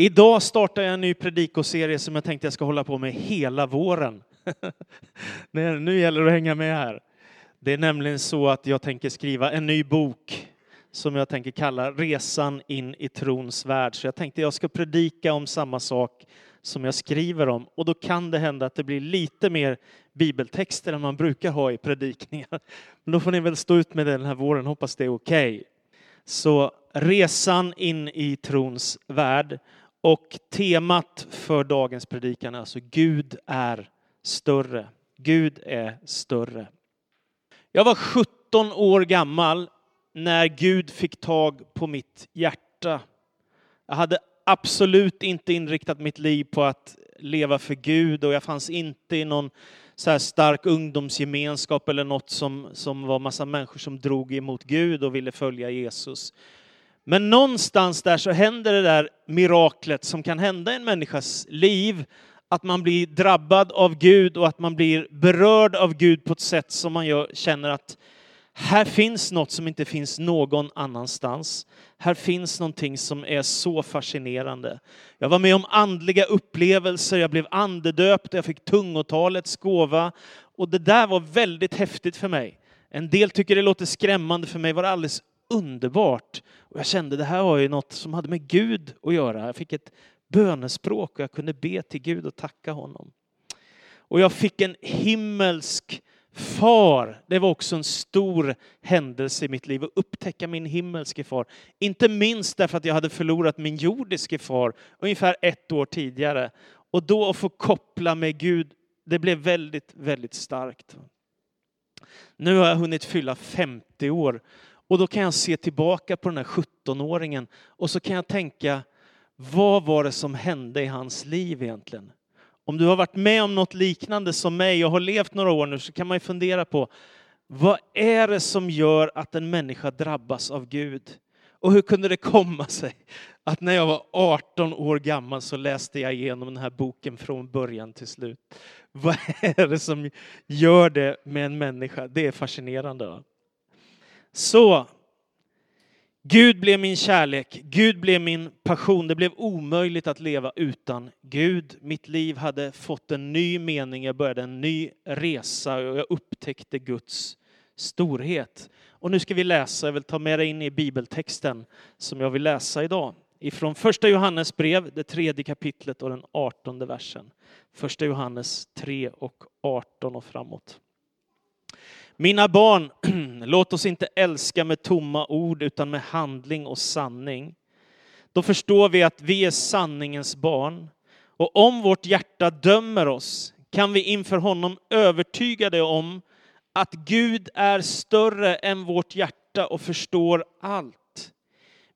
Idag startar jag en ny predikoserie som jag tänkte jag ska hålla på med hela våren. nu gäller det att hänga med här. Det är nämligen så att jag tänker skriva en ny bok som jag tänker kalla Resan in i trons värld. Så jag tänkte jag ska predika om samma sak som jag skriver om. Och då kan det hända att det blir lite mer bibeltexter än man brukar ha i predikningar. Men då får ni väl stå ut med det den här våren, hoppas det är okej. Okay. Så resan in i trons värld. Och temat för dagens predikan är alltså Gud är större. Gud är större. Jag var 17 år gammal när Gud fick tag på mitt hjärta. Jag hade absolut inte inriktat mitt liv på att leva för Gud och jag fanns inte i någon så här stark ungdomsgemenskap eller något som, som var massa människor som drog emot Gud och ville följa Jesus. Men någonstans där så händer det där miraklet som kan hända i en människas liv, att man blir drabbad av Gud och att man blir berörd av Gud på ett sätt som man gör, känner att här finns något som inte finns någon annanstans. Här finns någonting som är så fascinerande. Jag var med om andliga upplevelser, jag blev andedöpt, jag fick tungotalets gåva. Och det där var väldigt häftigt för mig. En del tycker det låter skrämmande, för mig var det alldeles underbart. Och jag kände det här var ju något som hade med Gud att göra. Jag fick ett bönespråk och jag kunde be till Gud och tacka honom. Och jag fick en himmelsk far. Det var också en stor händelse i mitt liv att upptäcka min himmelske far. Inte minst därför att jag hade förlorat min jordiske far ungefär ett år tidigare. Och då att få koppla med Gud, det blev väldigt, väldigt starkt. Nu har jag hunnit fylla 50 år och då kan jag se tillbaka på den här 17-åringen och så kan jag tänka, vad var det som hände i hans liv egentligen? Om du har varit med om något liknande som mig och har levt några år nu så kan man ju fundera på vad är det som gör att en människa drabbas av Gud? Och hur kunde det komma sig att när jag var 18 år gammal så läste jag igenom den här boken från början till slut? Vad är det som gör det med en människa? Det är fascinerande. Så Gud blev min kärlek, Gud blev min passion. Det blev omöjligt att leva utan Gud. Mitt liv hade fått en ny mening, jag började en ny resa och jag upptäckte Guds storhet. Och nu ska vi läsa, jag vill ta med dig in i bibeltexten som jag vill läsa idag. Ifrån första Johannes brev, det tredje kapitlet och den artonde versen. Första Johannes 3 och 18 och framåt. Mina barn, låt oss inte älska med tomma ord utan med handling och sanning. Då förstår vi att vi är sanningens barn. Och om vårt hjärta dömer oss kan vi inför honom övertygade om att Gud är större än vårt hjärta och förstår allt.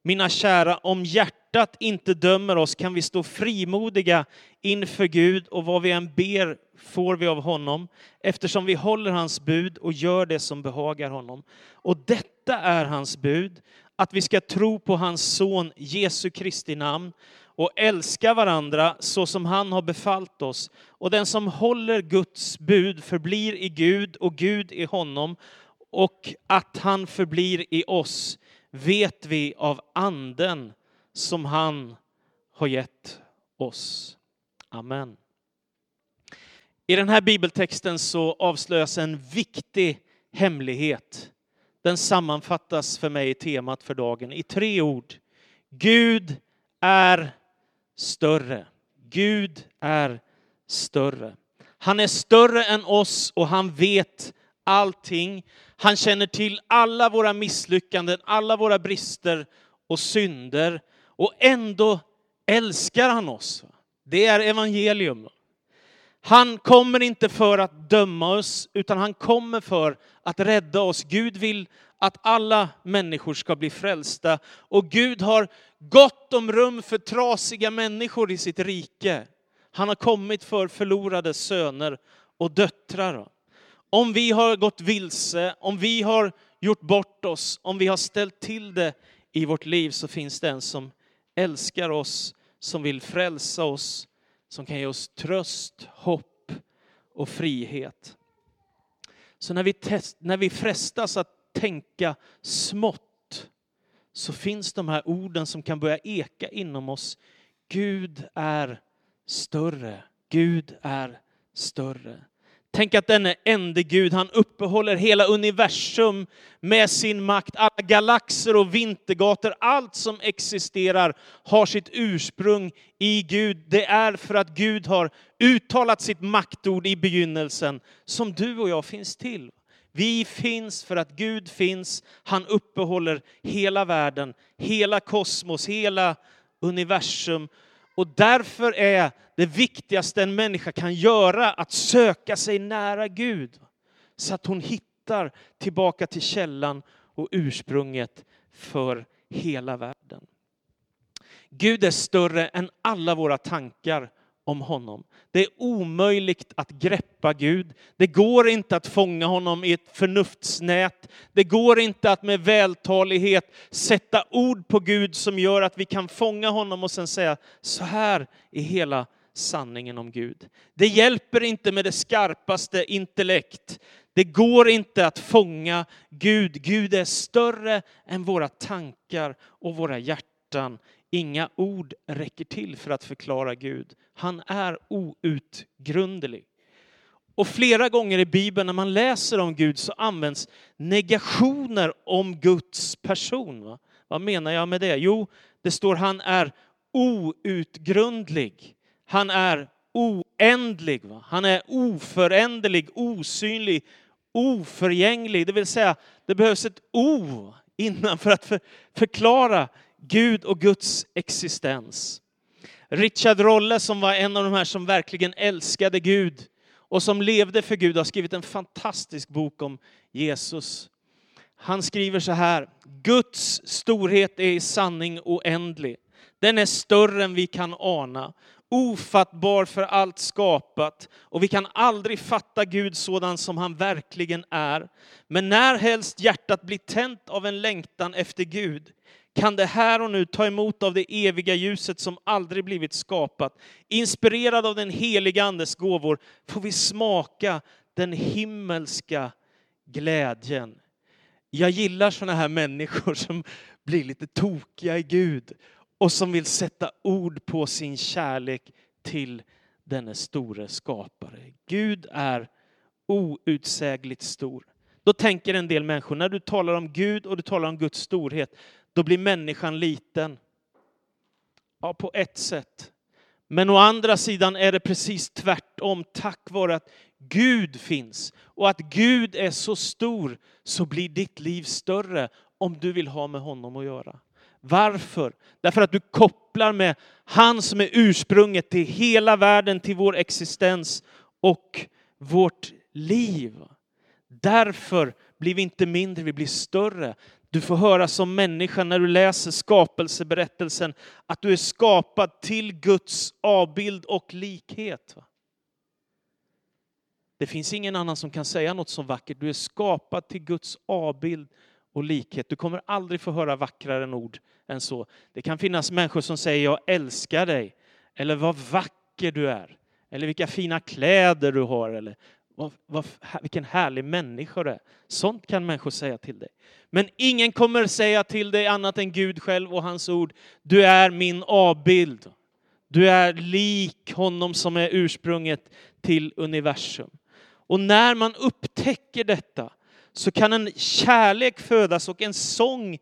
Mina kära, om hjärtat inte dömer oss kan vi stå frimodiga inför Gud och vad vi än ber får vi av honom eftersom vi håller hans bud och gör det som behagar honom. Och detta är hans bud, att vi ska tro på hans son Jesu Kristi namn och älska varandra så som han har befallt oss. Och den som håller Guds bud förblir i Gud och Gud i honom och att han förblir i oss vet vi av anden som han har gett oss. Amen. I den här bibeltexten så avslöjas en viktig hemlighet. Den sammanfattas för mig i temat för dagen i tre ord. Gud är större. Gud är större. Han är större än oss och han vet allting. Han känner till alla våra misslyckanden, alla våra brister och synder. Och ändå älskar han oss. Det är evangelium. Han kommer inte för att döma oss, utan han kommer för att rädda oss. Gud vill att alla människor ska bli frälsta. Och Gud har gott om rum för trasiga människor i sitt rike. Han har kommit för förlorade söner och döttrar. Om vi har gått vilse, om vi har gjort bort oss, om vi har ställt till det i vårt liv så finns det en som älskar oss, som vill frälsa oss, som kan ge oss tröst, hopp och frihet. Så när vi, test, när vi frestas att tänka smått så finns de här orden som kan börja eka inom oss. Gud är större. Gud är större. Tänk att denne ende Gud, han uppehåller hela universum med sin makt. Alla galaxer och vintergator, allt som existerar har sitt ursprung i Gud. Det är för att Gud har uttalat sitt maktord i begynnelsen som du och jag finns till. Vi finns för att Gud finns. Han uppehåller hela världen, hela kosmos, hela universum. Och därför är det viktigaste en människa kan göra att söka sig nära Gud. Så att hon hittar tillbaka till källan och ursprunget för hela världen. Gud är större än alla våra tankar om honom. Det är omöjligt att greppa Gud. Det går inte att fånga honom i ett förnuftsnät. Det går inte att med vältalighet sätta ord på Gud som gör att vi kan fånga honom och sen säga så här är hela sanningen om Gud. Det hjälper inte med det skarpaste intellekt. Det går inte att fånga Gud. Gud är större än våra tankar och våra hjärtan. Inga ord räcker till för att förklara Gud. Han är outgrundlig. Och flera gånger i Bibeln när man läser om Gud så används negationer om Guds person. Va? Vad menar jag med det? Jo, det står han är outgrundlig. Han är oändlig. Va? Han är oföränderlig, osynlig, oförgänglig. Det vill säga, det behövs ett O innan för att förklara Gud och Guds existens. Richard Rolle som var en av de här som verkligen älskade Gud och som levde för Gud har skrivit en fantastisk bok om Jesus. Han skriver så här, Guds storhet är i sanning oändlig. Den är större än vi kan ana, ofattbar för allt skapat och vi kan aldrig fatta Gud sådan som han verkligen är. Men när helst hjärtat blir tänt av en längtan efter Gud kan det här och nu ta emot av det eviga ljuset som aldrig blivit skapat. Inspirerad av den heliga Andes gåvor får vi smaka den himmelska glädjen. Jag gillar sådana här människor som blir lite tokiga i Gud och som vill sätta ord på sin kärlek till denne store skapare. Gud är outsägligt stor. Då tänker en del människor, när du talar om Gud och du talar om Guds storhet, då blir människan liten. Ja, på ett sätt. Men å andra sidan är det precis tvärtom. Tack vare att Gud finns och att Gud är så stor så blir ditt liv större om du vill ha med honom att göra. Varför? Därför att du kopplar med han som är ursprunget till hela världen, till vår existens och vårt liv. Därför blir vi inte mindre, vi blir större. Du får höra som människa när du läser skapelseberättelsen att du är skapad till Guds avbild och likhet. Det finns ingen annan som kan säga något så vackert. Du är skapad till Guds avbild och likhet. Du kommer aldrig få höra vackrare ord än så. Det kan finnas människor som säger jag älskar dig, eller vad vacker du är, eller vilka fina kläder du har, eller vad, vad, vilken härlig människa du är. Sånt kan människor säga till dig. Men ingen kommer säga till dig annat än Gud själv och hans ord. Du är min avbild. Du är lik honom som är ursprunget till universum. Och när man upptäcker detta så kan en kärlek födas och en sång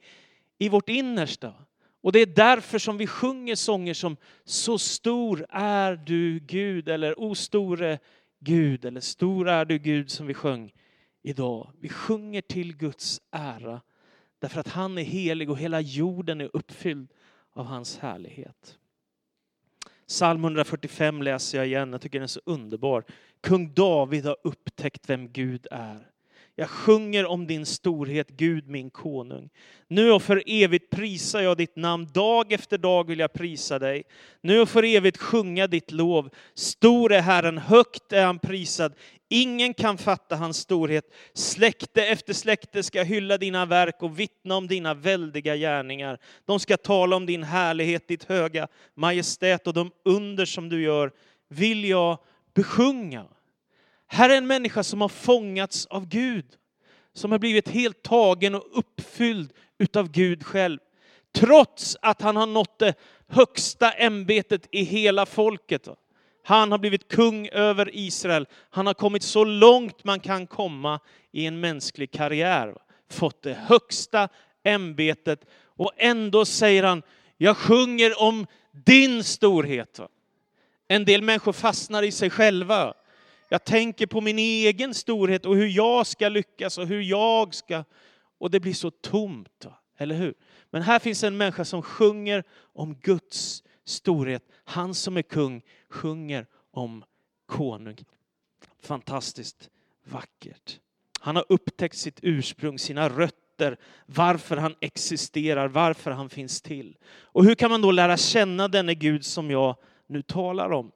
i vårt innersta. Och det är därför som vi sjunger sånger som Så stor är du Gud eller O store Gud eller Stor är du Gud som vi sjöng idag. Vi sjunger till Guds ära därför att han är helig och hela jorden är uppfylld av hans härlighet. Psalm 145 läser jag igen, jag tycker den är så underbar. Kung David har upptäckt vem Gud är. Jag sjunger om din storhet, Gud min konung. Nu och för evigt prisar jag ditt namn, dag efter dag vill jag prisa dig. Nu och för evigt sjunga ditt lov. Stor är Herren, högt är han prisad. Ingen kan fatta hans storhet. Släkte efter släkte ska hylla dina verk och vittna om dina väldiga gärningar. De ska tala om din härlighet, ditt höga majestät och de under som du gör vill jag besjunga. Här är en människa som har fångats av Gud, som har blivit helt tagen och uppfylld utav Gud själv. Trots att han har nått det högsta ämbetet i hela folket. Han har blivit kung över Israel. Han har kommit så långt man kan komma i en mänsklig karriär. Fått det högsta ämbetet och ändå säger han, jag sjunger om din storhet. En del människor fastnar i sig själva. Jag tänker på min egen storhet och hur jag ska lyckas och hur jag ska... Och det blir så tomt, eller hur? Men här finns en människa som sjunger om Guds storhet. Han som är kung sjunger om konung. Fantastiskt vackert. Han har upptäckt sitt ursprung, sina rötter, varför han existerar, varför han finns till. Och hur kan man då lära känna denne Gud som jag nu talar om?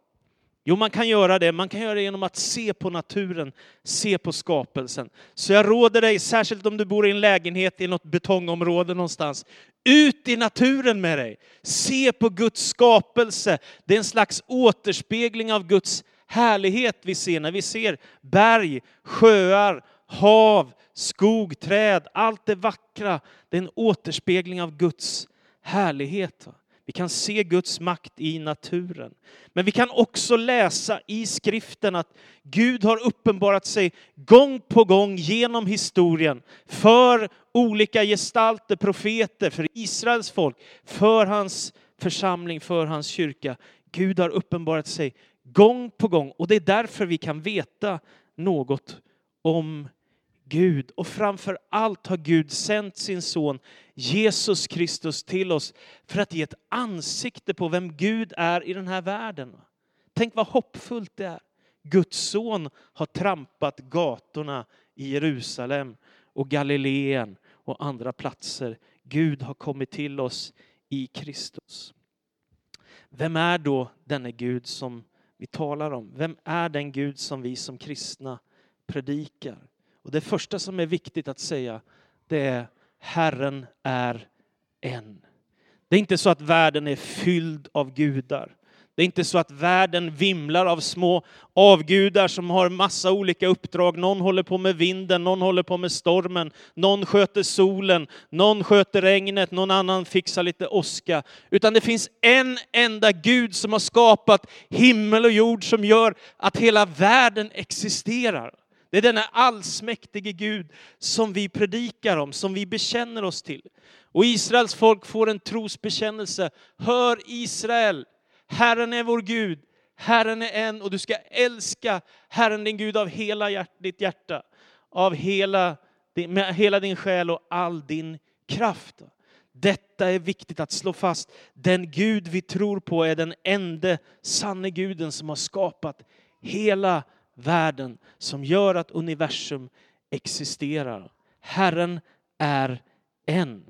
Jo, man kan göra det. Man kan göra det genom att se på naturen, se på skapelsen. Så jag råder dig, särskilt om du bor i en lägenhet i något betongområde någonstans, ut i naturen med dig. Se på Guds skapelse. Det är en slags återspegling av Guds härlighet vi ser när vi ser berg, sjöar, hav, skog, träd, allt det vackra. Det är en återspegling av Guds härlighet. Vi kan se Guds makt i naturen. Men vi kan också läsa i skriften att Gud har uppenbarat sig gång på gång genom historien för olika gestalter, profeter, för Israels folk, för hans församling, för hans kyrka. Gud har uppenbarat sig gång på gång och det är därför vi kan veta något om Gud. Och framför allt har Gud sänt sin son Jesus Kristus till oss för att ge ett ansikte på vem Gud är i den här världen. Tänk vad hoppfullt det är. Guds son har trampat gatorna i Jerusalem och Galileen och andra platser. Gud har kommit till oss i Kristus. Vem är då denne Gud som vi talar om? Vem är den Gud som vi som kristna predikar? Och det första som är viktigt att säga, det är Herren är en. Det är inte så att världen är fylld av gudar. Det är inte så att världen vimlar av små avgudar som har massa olika uppdrag. Någon håller på med vinden, någon håller på med stormen, någon sköter solen, någon sköter regnet, någon annan fixar lite åska. Utan det finns en enda Gud som har skapat himmel och jord som gör att hela världen existerar. Det är denna allsmäktige Gud som vi predikar om, som vi bekänner oss till. Och Israels folk får en trosbekännelse. Hör Israel, Herren är vår Gud, Herren är en och du ska älska Herren din Gud av hela ditt hjärta, av hela, med hela din själ och all din kraft. Detta är viktigt att slå fast. Den Gud vi tror på är den enda sanne guden som har skapat hela världen som gör att universum existerar. Herren är en.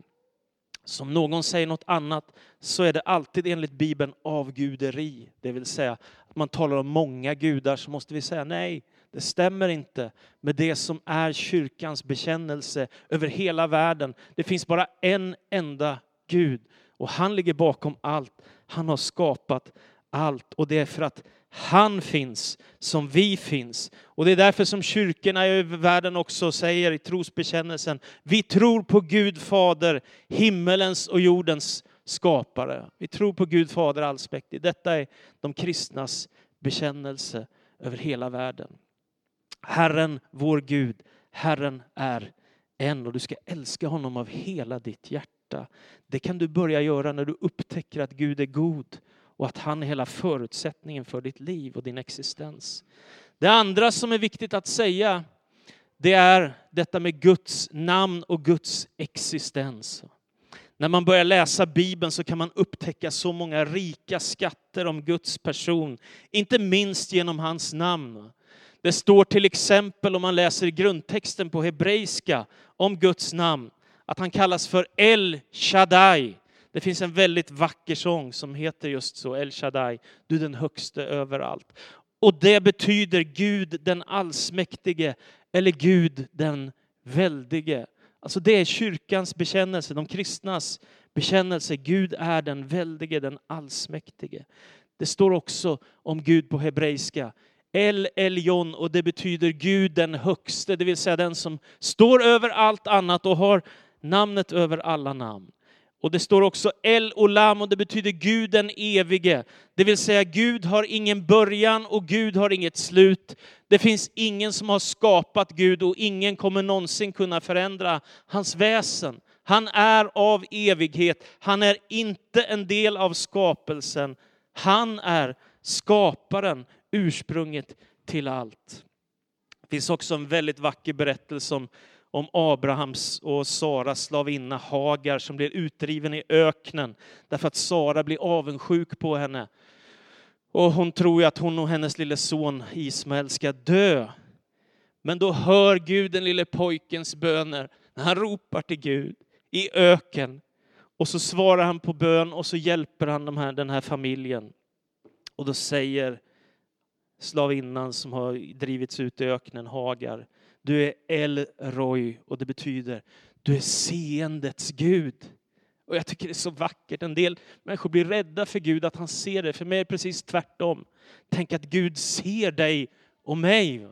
Som någon säger något annat så är det alltid enligt Bibeln avguderi. Det vill säga att man talar om många gudar så måste vi säga nej, det stämmer inte med det som är kyrkans bekännelse över hela världen. Det finns bara en enda Gud och han ligger bakom allt. Han har skapat allt och det är för att han finns som vi finns. Och det är därför som kyrkorna i världen också säger i trosbekännelsen, vi tror på Gud Fader, himmelens och jordens skapare. Vi tror på Gud Fader allsmäktig. Detta är de kristnas bekännelse över hela världen. Herren, vår Gud, Herren är en och du ska älska honom av hela ditt hjärta. Det kan du börja göra när du upptäcker att Gud är god och att han är hela förutsättningen för ditt liv och din existens. Det andra som är viktigt att säga, det är detta med Guds namn och Guds existens. När man börjar läsa Bibeln så kan man upptäcka så många rika skatter om Guds person, inte minst genom hans namn. Det står till exempel om man läser grundtexten på hebreiska om Guds namn, att han kallas för El Shaddai, det finns en väldigt vacker sång som heter just så, El Shaddai, du den högste överallt. Och det betyder Gud den allsmäktige eller Gud den väldige. Alltså det är kyrkans bekännelse, de kristnas bekännelse. Gud är den väldige, den allsmäktige. Det står också om Gud på hebreiska. El Eljon och det betyder Gud den högste, det vill säga den som står över allt annat och har namnet över alla namn. Och det står också El Olam och det betyder Gud den evige. Det vill säga Gud har ingen början och Gud har inget slut. Det finns ingen som har skapat Gud och ingen kommer någonsin kunna förändra hans väsen. Han är av evighet. Han är inte en del av skapelsen. Han är skaparen, ursprunget till allt. Det finns också en väldigt vacker berättelse om, om Abrahams och Saras slavinna Hagar som blir utdriven i öknen därför att Sara blir avundsjuk på henne. Och hon tror ju att hon och hennes lille son Ismael ska dö. Men då hör Gud den lille pojkens böner när han ropar till Gud i öken. Och så svarar han på bön och så hjälper han de här, den här familjen. Och då säger slavinnan som har drivits ut i öknen, Hagar, du är El Roy och det betyder du är seendets Gud. Och jag tycker det är så vackert. En del människor blir rädda för Gud, att han ser det. För mig är det precis tvärtom. Tänk att Gud ser dig och mig.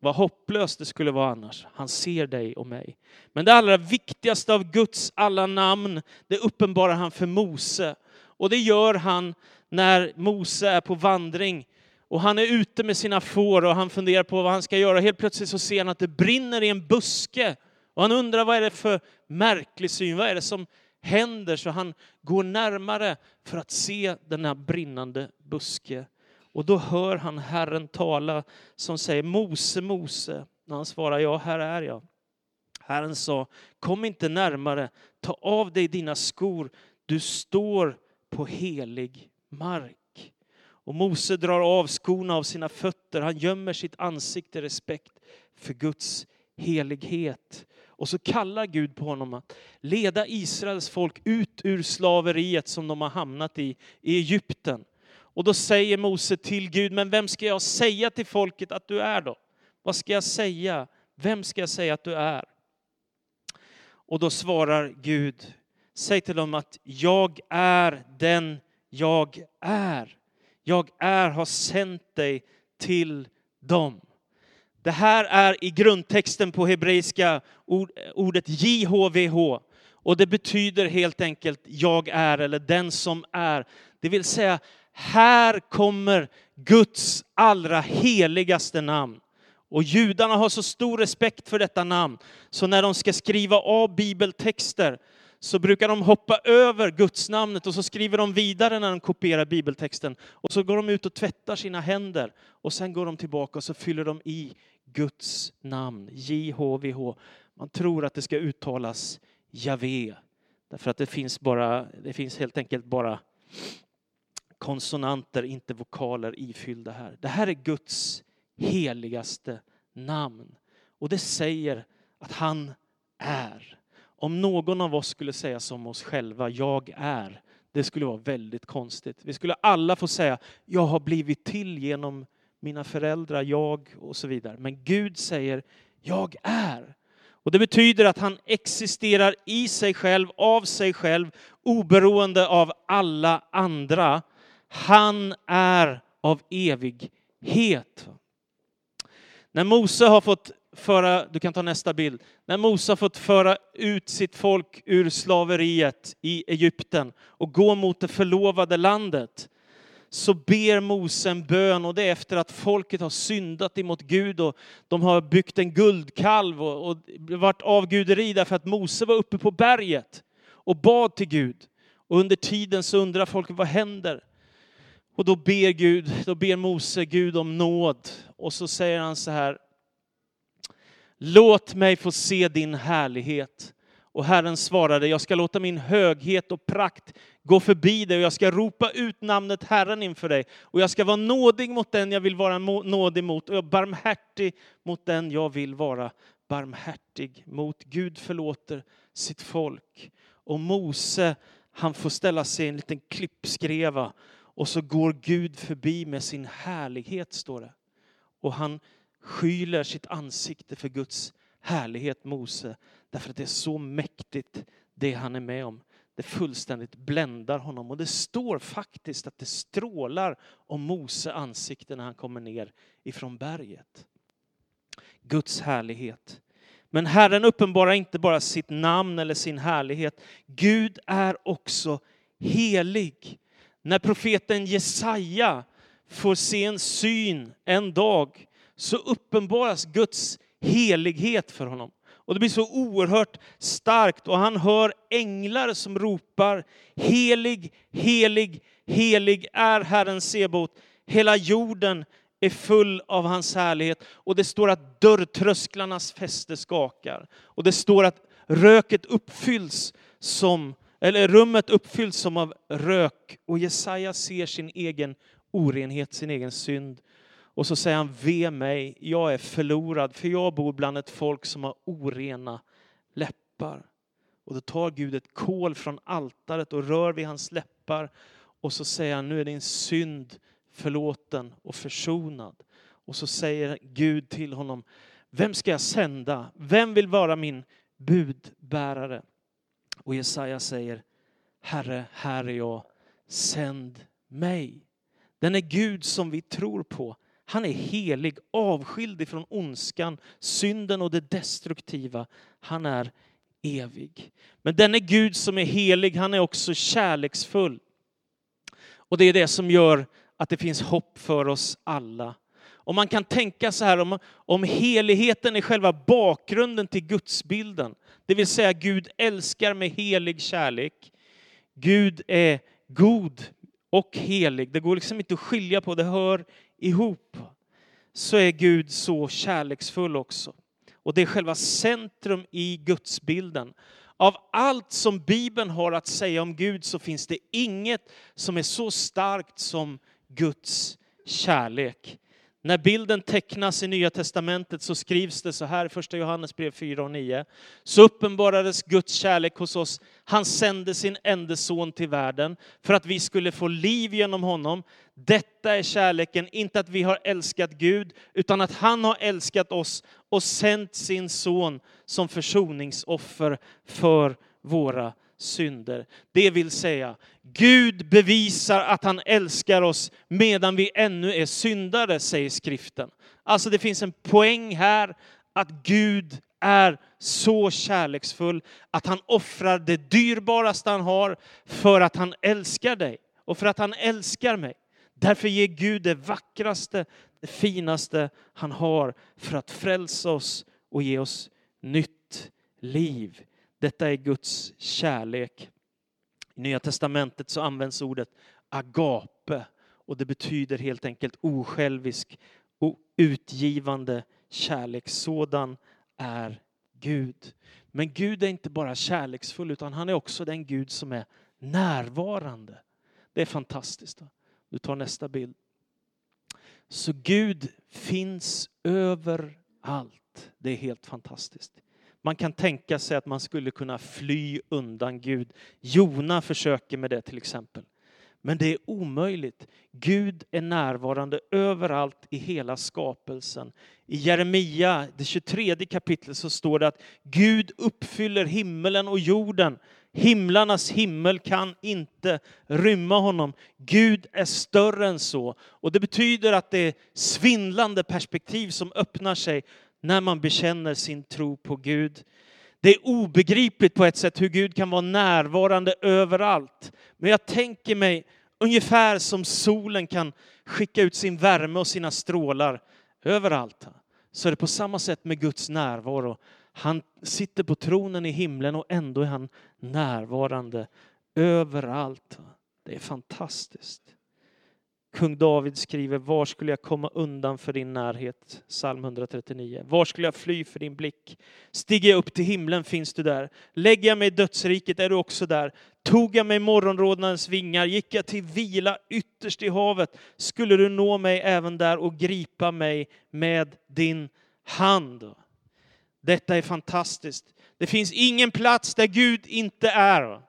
Vad hopplöst det skulle vara annars. Han ser dig och mig. Men det allra viktigaste av Guds alla namn, det uppenbarar han för Mose. Och det gör han när Mose är på vandring. Och han är ute med sina får och han funderar på vad han ska göra. Helt plötsligt så ser han att det brinner i en buske. Och han undrar vad är det för märklig syn, vad är det som händer? Så han går närmare för att se den här brinnande buske. Och då hör han Herren tala som säger Mose, Mose. När han svarar ja, här är jag. Herren sa, kom inte närmare, ta av dig dina skor, du står på helig mark. Och Mose drar av skorna av sina fötter, han gömmer sitt ansikte i respekt för Guds helighet. Och så kallar Gud på honom att leda Israels folk ut ur slaveriet som de har hamnat i, i Egypten. Och då säger Mose till Gud, men vem ska jag säga till folket att du är då? Vad ska jag säga? Vem ska jag säga att du är? Och då svarar Gud, säg till dem att jag är den jag är. Jag är, har sänt dig till dem. Det här är i grundtexten på hebreiska ordet JHVH. Och det betyder helt enkelt jag är eller den som är. Det vill säga här kommer Guds allra heligaste namn. Och judarna har så stor respekt för detta namn, så när de ska skriva av bibeltexter så brukar de hoppa över gudsnamnet och så skriver de vidare när de kopierar bibeltexten. Och så går de ut och tvättar sina händer och sen går de tillbaka och så fyller de i Guds namn, JHVH. Man tror att det ska uttalas Javé, därför att det finns, bara, det finns helt enkelt bara konsonanter, inte vokaler ifyllda här. Det här är Guds heligaste namn. Och det säger att han är. Om någon av oss skulle säga som oss själva, jag är, det skulle vara väldigt konstigt. Vi skulle alla få säga, jag har blivit till genom mina föräldrar, jag och så vidare. Men Gud säger, jag är. Och det betyder att han existerar i sig själv, av sig själv, oberoende av alla andra. Han är av evighet. När Mose har fått föra, du kan ta nästa bild, när Mose har fått föra ut sitt folk ur slaveriet i Egypten och gå mot det förlovade landet, så ber Mose en bön och det är efter att folket har syndat emot Gud och de har byggt en guldkalv och, och varit avguderi därför att Mose var uppe på berget och bad till Gud. Och under tiden så undrar folk vad händer? Och då ber Gud, då ber Mose Gud om nåd. Och så säger han så här, låt mig få se din härlighet. Och Herren svarade, jag ska låta min höghet och prakt gå förbi dig och jag ska ropa ut namnet Herren inför dig. Och jag ska vara nådig mot den jag vill vara nådig mot och jag barmhärtig mot den jag vill vara barmhärtig mot. Gud förlåter sitt folk. Och Mose, han får ställa sig i en liten klippskreva och så går Gud förbi med sin härlighet, står det. Och han skyler sitt ansikte för Guds härlighet, Mose. Därför att det är så mäktigt, det han är med om. Det fullständigt bländar honom. Och det står faktiskt att det strålar om Mose ansikte när han kommer ner ifrån berget. Guds härlighet. Men Herren uppenbarar inte bara sitt namn eller sin härlighet. Gud är också helig. När profeten Jesaja får se en syn en dag så uppenbaras Guds helighet för honom. Och det blir så oerhört starkt och han hör änglar som ropar helig, helig, helig är Herren Sebot. Hela jorden är full av hans härlighet. Och det står att dörrtrösklarnas fäste skakar. Och det står att röket uppfylls som, eller rummet uppfylls som av rök. Och Jesaja ser sin egen orenhet, sin egen synd. Och så säger han, ve mig, jag är förlorad, för jag bor bland ett folk som har orena läppar. Och då tar Gud ett kol från altaret och rör vid hans läppar. Och så säger han, nu är din synd förlåten och försonad. Och så säger Gud till honom, vem ska jag sända? Vem vill vara min budbärare? Och Jesaja säger, Herre, här är jag, sänd mig. Den är Gud som vi tror på. Han är helig, avskild ifrån ondskan, synden och det destruktiva. Han är evig. Men denne Gud som är helig, han är också kärleksfull. Och det är det som gör att det finns hopp för oss alla. Och man kan tänka så här om, om heligheten är själva bakgrunden till gudsbilden. Det vill säga Gud älskar med helig kärlek. Gud är god och helig. Det går liksom inte att skilja på, det hör ihop. Så är Gud så kärleksfull också. Och det är själva centrum i gudsbilden. Av allt som Bibeln har att säga om Gud så finns det inget som är så starkt som Guds kärlek. När bilden tecknas i Nya Testamentet så skrivs det så här i första Johannes brev 4 och 9. Så uppenbarades Guds kärlek hos oss. Han sände sin enda son till världen för att vi skulle få liv genom honom. Detta är kärleken, inte att vi har älskat Gud, utan att han har älskat oss och sänt sin son som försoningsoffer för våra synder. Det vill säga, Gud bevisar att han älskar oss medan vi ännu är syndare, säger skriften. Alltså det finns en poäng här att Gud är så kärleksfull att han offrar det dyrbaraste han har för att han älskar dig och för att han älskar mig. Därför ger Gud det vackraste, det finaste han har för att frälsa oss och ge oss nytt liv. Detta är Guds kärlek. I Nya Testamentet så används ordet agape och det betyder helt enkelt osjälvisk och utgivande kärlek. Sådan är Gud. Men Gud är inte bara kärleksfull utan han är också den Gud som är närvarande. Det är fantastiskt. Du tar nästa bild. Så Gud finns överallt. Det är helt fantastiskt. Man kan tänka sig att man skulle kunna fly undan Gud. Jona försöker med det till exempel. Men det är omöjligt. Gud är närvarande överallt i hela skapelsen. I Jeremia, det 23 kapitlet, så står det att Gud uppfyller himmelen och jorden. Himlarnas himmel kan inte rymma honom. Gud är större än så. Och det betyder att det är svindlande perspektiv som öppnar sig när man bekänner sin tro på Gud. Det är obegripligt på ett sätt hur Gud kan vara närvarande överallt. Men jag tänker mig ungefär som solen kan skicka ut sin värme och sina strålar överallt. Så är det på samma sätt med Guds närvaro. Han sitter på tronen i himlen och ändå är han närvarande överallt. Det är fantastiskt. Kung David skriver, var skulle jag komma undan för din närhet? Psalm 139. Var skulle jag fly för din blick? Stiger jag upp till himlen finns du där. Lägger jag mig i dödsriket är du också där. Tog jag mig morgonrodnadens vingar, gick jag till vila ytterst i havet, skulle du nå mig även där och gripa mig med din hand. Detta är fantastiskt. Det finns ingen plats där Gud inte är.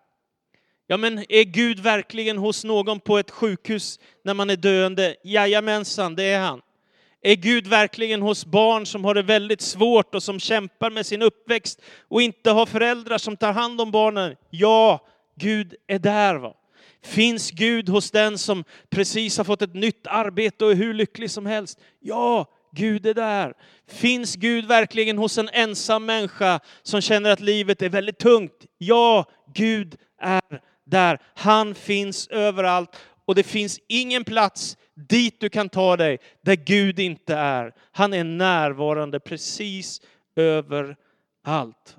Ja, men är Gud verkligen hos någon på ett sjukhus när man är döende? Jajamensan, det är han. Är Gud verkligen hos barn som har det väldigt svårt och som kämpar med sin uppväxt och inte har föräldrar som tar hand om barnen? Ja, Gud är där. Va? Finns Gud hos den som precis har fått ett nytt arbete och är hur lycklig som helst? Ja, Gud är där. Finns Gud verkligen hos en ensam människa som känner att livet är väldigt tungt? Ja, Gud är där. Han finns överallt och det finns ingen plats dit du kan ta dig där Gud inte är. Han är närvarande precis överallt.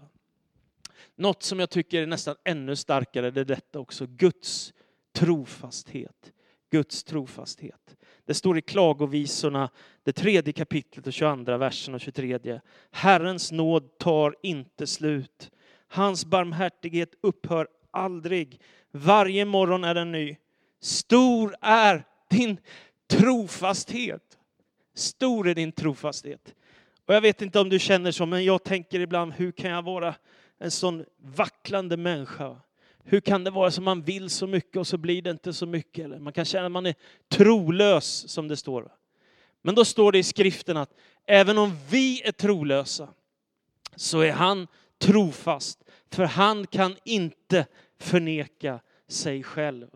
Något som jag tycker är nästan ännu starkare, det är detta också. Guds trofasthet. Guds trofasthet. Det står i Klagovisorna, det tredje kapitlet och 22 versen och 23. Herrens nåd tar inte slut. Hans barmhärtighet upphör aldrig. Varje morgon är den ny. Stor är din trofasthet. Stor är din trofasthet. Och jag vet inte om du känner så, men jag tänker ibland, hur kan jag vara en sån vacklande människa? Hur kan det vara som man vill så mycket och så blir det inte så mycket? Eller man kan känna att man är trolös, som det står. Men då står det i skriften att även om vi är trolösa så är han trofast. För han kan inte förneka sig själv.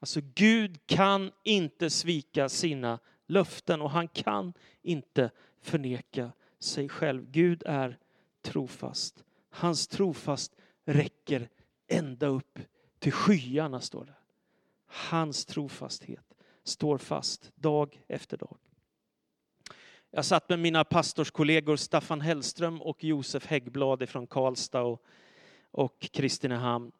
Alltså Gud kan inte svika sina löften och han kan inte förneka sig själv. Gud är trofast. Hans trofast räcker ända upp till skyarna, står det. Hans trofasthet står fast dag efter dag. Jag satt med mina pastorskollegor Staffan Hellström och Josef Häggblad från Karlstad och, och Kristinehamn.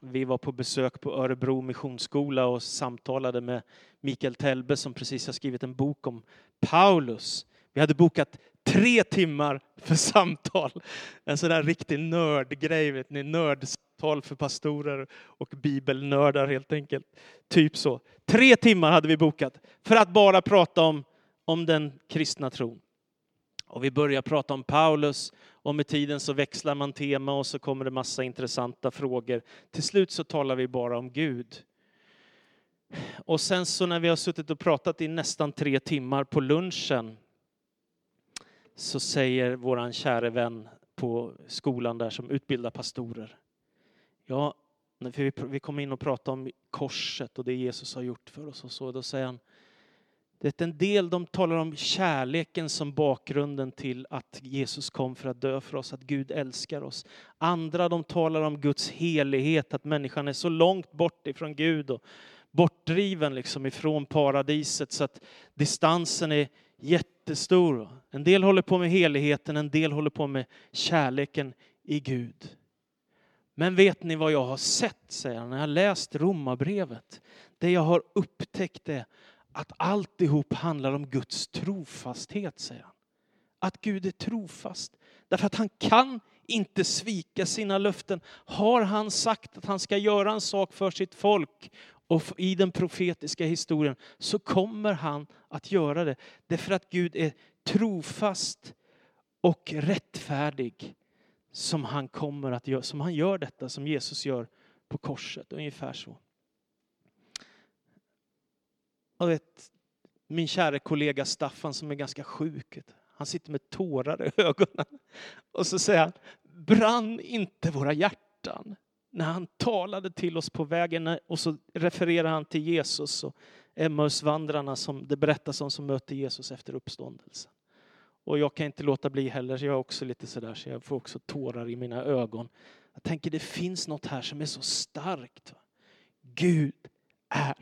Vi var på besök på Örebro missionsskola och samtalade med Mikael Telbe som precis har skrivit en bok om Paulus. Vi hade bokat tre timmar för samtal. En sån där riktig nördgrej, vet ni, nördsamtal för pastorer och bibelnördar helt enkelt. Typ så. Tre timmar hade vi bokat för att bara prata om, om den kristna tron. Och vi börjar prata om Paulus och med tiden så växlar man tema och så kommer det massa intressanta frågor. Till slut så talar vi bara om Gud. Och sen så när vi har suttit och pratat i nästan tre timmar på lunchen så säger våran käre vän på skolan där som utbildar pastorer. Ja, för vi kom in och pratade om korset och det Jesus har gjort för oss och så, då säger han det är en del de talar om kärleken som bakgrunden till att Jesus kom för att dö för oss, att Gud älskar oss. Andra de talar om Guds helighet, att människan är så långt bort ifrån Gud och bortdriven liksom ifrån paradiset så att distansen är jättestor. En del håller på med heligheten, en del håller på med kärleken i Gud. Men vet ni vad jag har sett, säger han, när jag läst romabrevet? Det jag har upptäckt är att alltihop handlar om Guds trofasthet, säger han. Att Gud är trofast. Därför att han kan inte svika sina löften. Har han sagt att han ska göra en sak för sitt folk och i den profetiska historien så kommer han att göra det. Därför att Gud är trofast och rättfärdig som han kommer att göra, som han gör detta, som Jesus gör på korset. Ungefär så. Och vet, min kära kollega Staffan som är ganska sjuk, han sitter med tårar i ögonen. Och så säger han, brann inte våra hjärtan när han talade till oss på vägen och så refererar han till Jesus och Emmausvandrarna som det berättas om som möter Jesus efter uppståndelsen. Och jag kan inte låta bli heller, så jag är också lite sådär så jag får också tårar i mina ögon. Jag tänker det finns något här som är så starkt. Gud är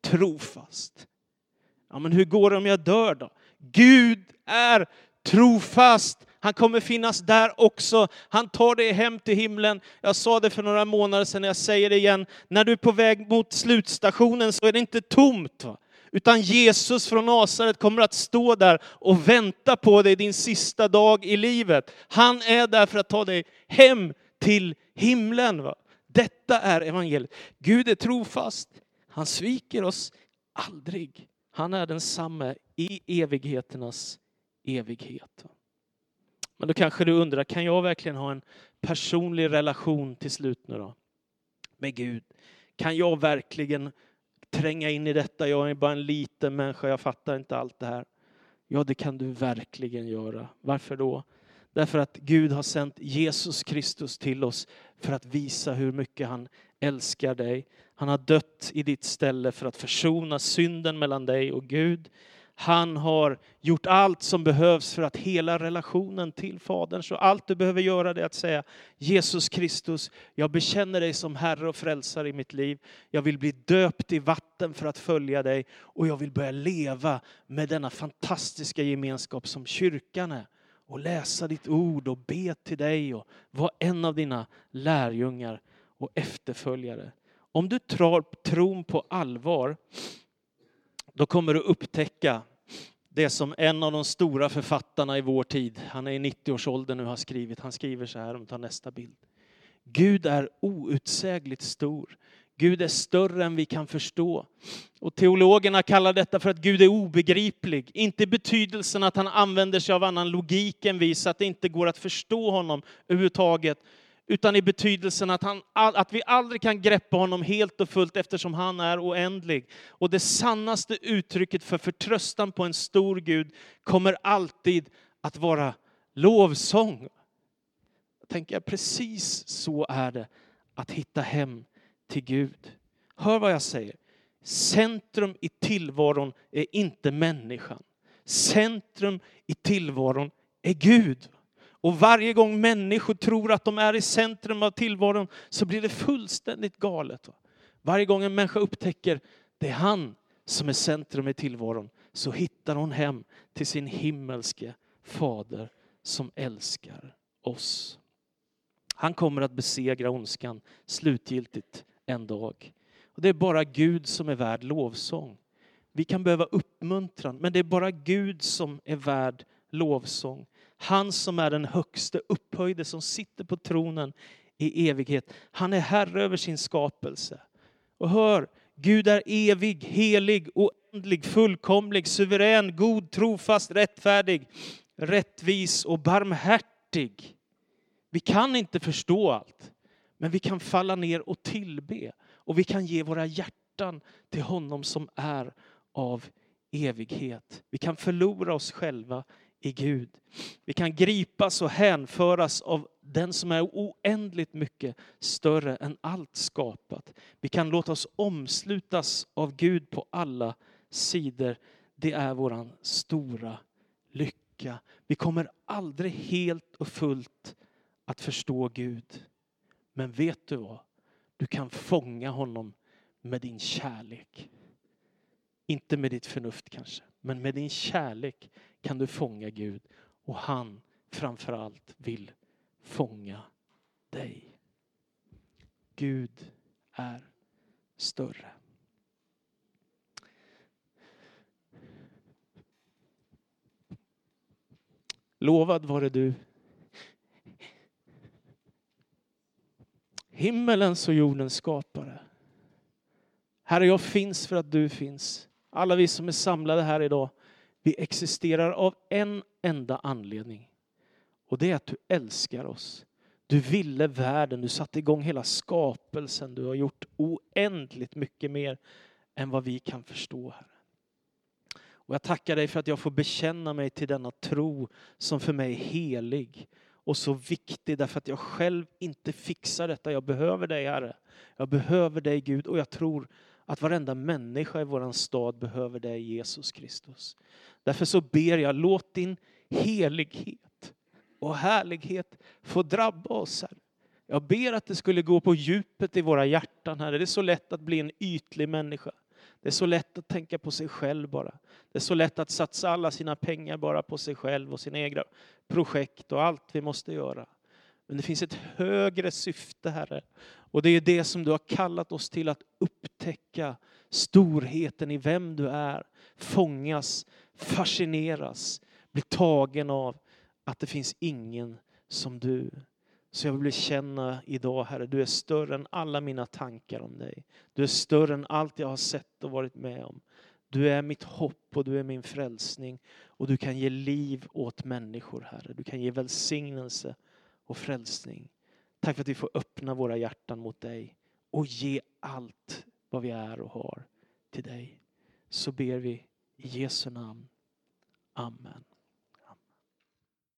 trofast. Ja, men hur går det om jag dör då? Gud är trofast. Han kommer finnas där också. Han tar dig hem till himlen. Jag sa det för några månader sedan, jag säger det igen. När du är på väg mot slutstationen så är det inte tomt. Va? Utan Jesus från Nasaret kommer att stå där och vänta på dig din sista dag i livet. Han är där för att ta dig hem till himlen. Va? Detta är evangeliet. Gud är trofast. Han sviker oss aldrig. Han är densamme i evigheternas evighet. Men då kanske du undrar, kan jag verkligen ha en personlig relation till slut nu då? Med Gud? Kan jag verkligen tränga in i detta? Jag är bara en liten människa, jag fattar inte allt det här. Ja, det kan du verkligen göra. Varför då? Därför att Gud har sänt Jesus Kristus till oss för att visa hur mycket han älskar dig. Han har dött i ditt ställe för att försona synden mellan dig och Gud. Han har gjort allt som behövs för att hela relationen till Fadern. Så allt du behöver göra är att säga Jesus Kristus, jag bekänner dig som Herre och Frälsare i mitt liv. Jag vill bli döpt i vatten för att följa dig och jag vill börja leva med denna fantastiska gemenskap som kyrkan är. Och läsa ditt ord och be till dig och vara en av dina lärjungar och efterföljare. Om du tar tron på allvar då kommer du upptäcka det som en av de stora författarna i vår tid, han är i 90-årsåldern nu, har skrivit. Han skriver så här, om tar nästa bild. Gud är outsägligt stor. Gud är större än vi kan förstå. Och teologerna kallar detta för att Gud är obegriplig. Inte i betydelsen att han använder sig av annan logik än vi, så att det inte går att förstå honom överhuvudtaget utan i betydelsen att, han, att vi aldrig kan greppa honom helt och fullt eftersom han är oändlig. Och det sannaste uttrycket för förtröstan på en stor Gud kommer alltid att vara lovsång. Jag tänker precis så är det att hitta hem till Gud. Hör vad jag säger. Centrum i tillvaron är inte människan. Centrum i tillvaron är Gud. Och varje gång människor tror att de är i centrum av tillvaron så blir det fullständigt galet. Varje gång en människa upptäcker det är han som är centrum i tillvaron så hittar hon hem till sin himmelske fader som älskar oss. Han kommer att besegra ondskan slutgiltigt en dag. Och det är bara Gud som är värd lovsång. Vi kan behöva uppmuntran, men det är bara Gud som är värd lovsång. Han som är den högste upphöjde som sitter på tronen i evighet. Han är herre över sin skapelse. Och hör, Gud är evig, helig, oändlig, fullkomlig, suverän, god, trofast, rättfärdig, rättvis och barmhärtig. Vi kan inte förstå allt, men vi kan falla ner och tillbe. Och vi kan ge våra hjärtan till honom som är av evighet. Vi kan förlora oss själva i Gud. Vi kan gripas och hänföras av den som är oändligt mycket större än allt skapat. Vi kan låta oss omslutas av Gud på alla sidor. Det är våran stora lycka. Vi kommer aldrig helt och fullt att förstå Gud. Men vet du vad? Du kan fånga honom med din kärlek. Inte med ditt förnuft kanske, men med din kärlek kan du fånga Gud och han framför allt vill fånga dig. Gud är större. Lovad vare du. Himmelens och jordens skapare. Herre, jag finns för att du finns. Alla vi som är samlade här idag vi existerar av en enda anledning. Och det är att du älskar oss. Du ville världen, du satte igång hela skapelsen. Du har gjort oändligt mycket mer än vad vi kan förstå. Herre. Och jag tackar dig för att jag får bekänna mig till denna tro som för mig är helig och så viktig därför att jag själv inte fixar detta. Jag behöver dig Herre. Jag behöver dig Gud och jag tror att varenda människa i våran stad behöver dig Jesus Kristus. Därför så ber jag, låt din helighet och härlighet få drabba oss. Här. Jag ber att det skulle gå på djupet i våra hjärtan. Här. Det är så lätt att bli en ytlig människa. Det är så lätt att tänka på sig själv bara. Det är så lätt att satsa alla sina pengar bara på sig själv och sina egna projekt och allt vi måste göra. Men det finns ett högre syfte, Herre. Och det är det som du har kallat oss till att upptäcka storheten i vem du är, fångas, fascineras, bli tagen av att det finns ingen som du. Så jag vill bekänna idag, Herre, du är större än alla mina tankar om dig. Du är större än allt jag har sett och varit med om. Du är mitt hopp och du är min frälsning. Och du kan ge liv åt människor, Herre. Du kan ge välsignelse och frälsning. Tack för att vi får öppna våra hjärtan mot dig och ge allt vad vi är och har till dig. Så ber vi i Jesu namn. Amen.